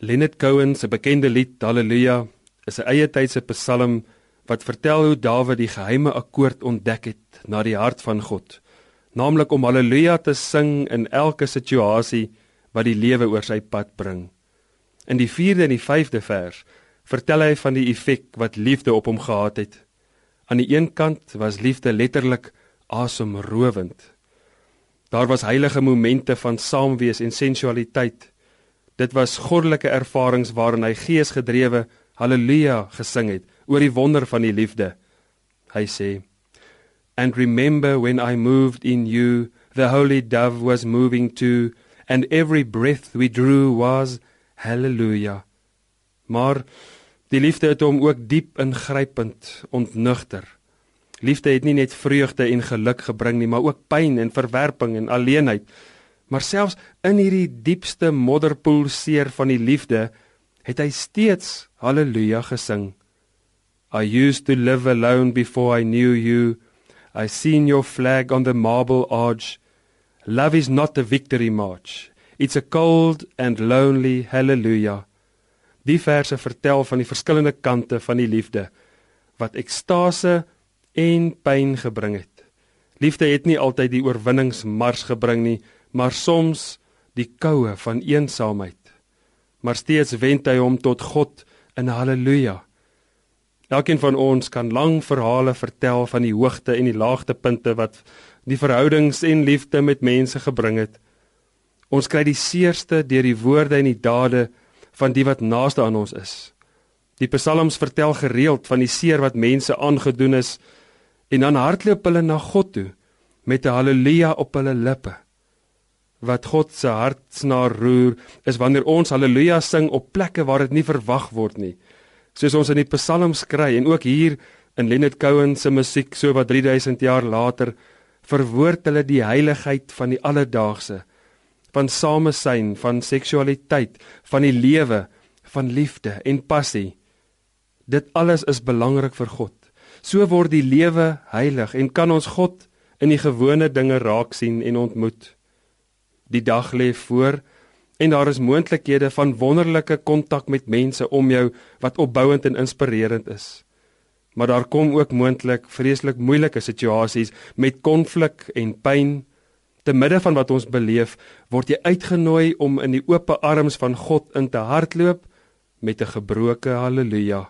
Leonard Cohen se bekende lied Halleluja is 'n eie tydse psalm wat vertel hoe Dawid die geheime akkoord ontdek het na die hart van God, naamlik om haleluja te sing in elke situasie wat die lewe oor sy pad bring. In die 4de en die 5de vers vertel hy van die effek wat liefde op hom gehad het. Aan die een kant was liefde letterlik asemrowend. Daar was heilige momente van saamwees en sensualiteit. Dit was goddelike ervarings waarin hy geesgedrewe haleluja gesing het oor die wonder van die liefde. Hy sê: And remember when I moved in you, the holy dove was moving too, and every breath we drew was hallelujah. Maar die liefde het hom ook diep ingrypend ontnugter. Liefde het nie net vreugde en geluk gebring nie, maar ook pyn en verwerping en alleenheid. Maar selfs in hierdie diepste modderpoel seer van die liefde het hy steeds haleluja gesing. I used to live alone before I knew you. I seen your flag on the marble arch. Love is not a victory march. It's a cold and lonely hallelujah. Die verse vertel van die verskillende kante van die liefde wat ekstase en pyn gebring het. Liefde het nie altyd die oorwinningsmars gebring nie, maar soms die koue van eensaamheid. Maar steeds wend hy hom tot God in haleluja. Elkeen van ons kan lang verhale vertel van die hoogte en die laagtepunte wat die verhoudings en liefde met mense gebring het. Ons kry die seerste deur die woorde en die dade van die wat naaste aan ons is. Die psalms vertel gereeld van die seer wat mense aangedoen is en dan hardloop hulle na God toe met 'n haleluja op hulle lippe wat God se hartsnaar roer is wanneer ons haleluja sing op plekke waar dit nie verwag word nie. Soos ons in die psalms kry en ook hier in Leonard Cohen se musiek so wat 3000 jaar later verwoord hulle die heiligheid van die alledaagse van samesyn, van seksualiteit, van die lewe, van liefde en passie. Dit alles is belangrik vir God. So word die lewe heilig en kan ons God in die gewone dinge raak sien en ontmoet. Die dag lê voor en daar is moontlikhede van wonderlike kontak met mense om jou wat opbouend en inspirerend is. Maar daar kom ook moontlik vreeslik moeilike situasies met konflik en pyn. Te midde van wat ons beleef, word jy uitgenooi om in die oop arms van God in te hardloop met 'n gebroke haleluja.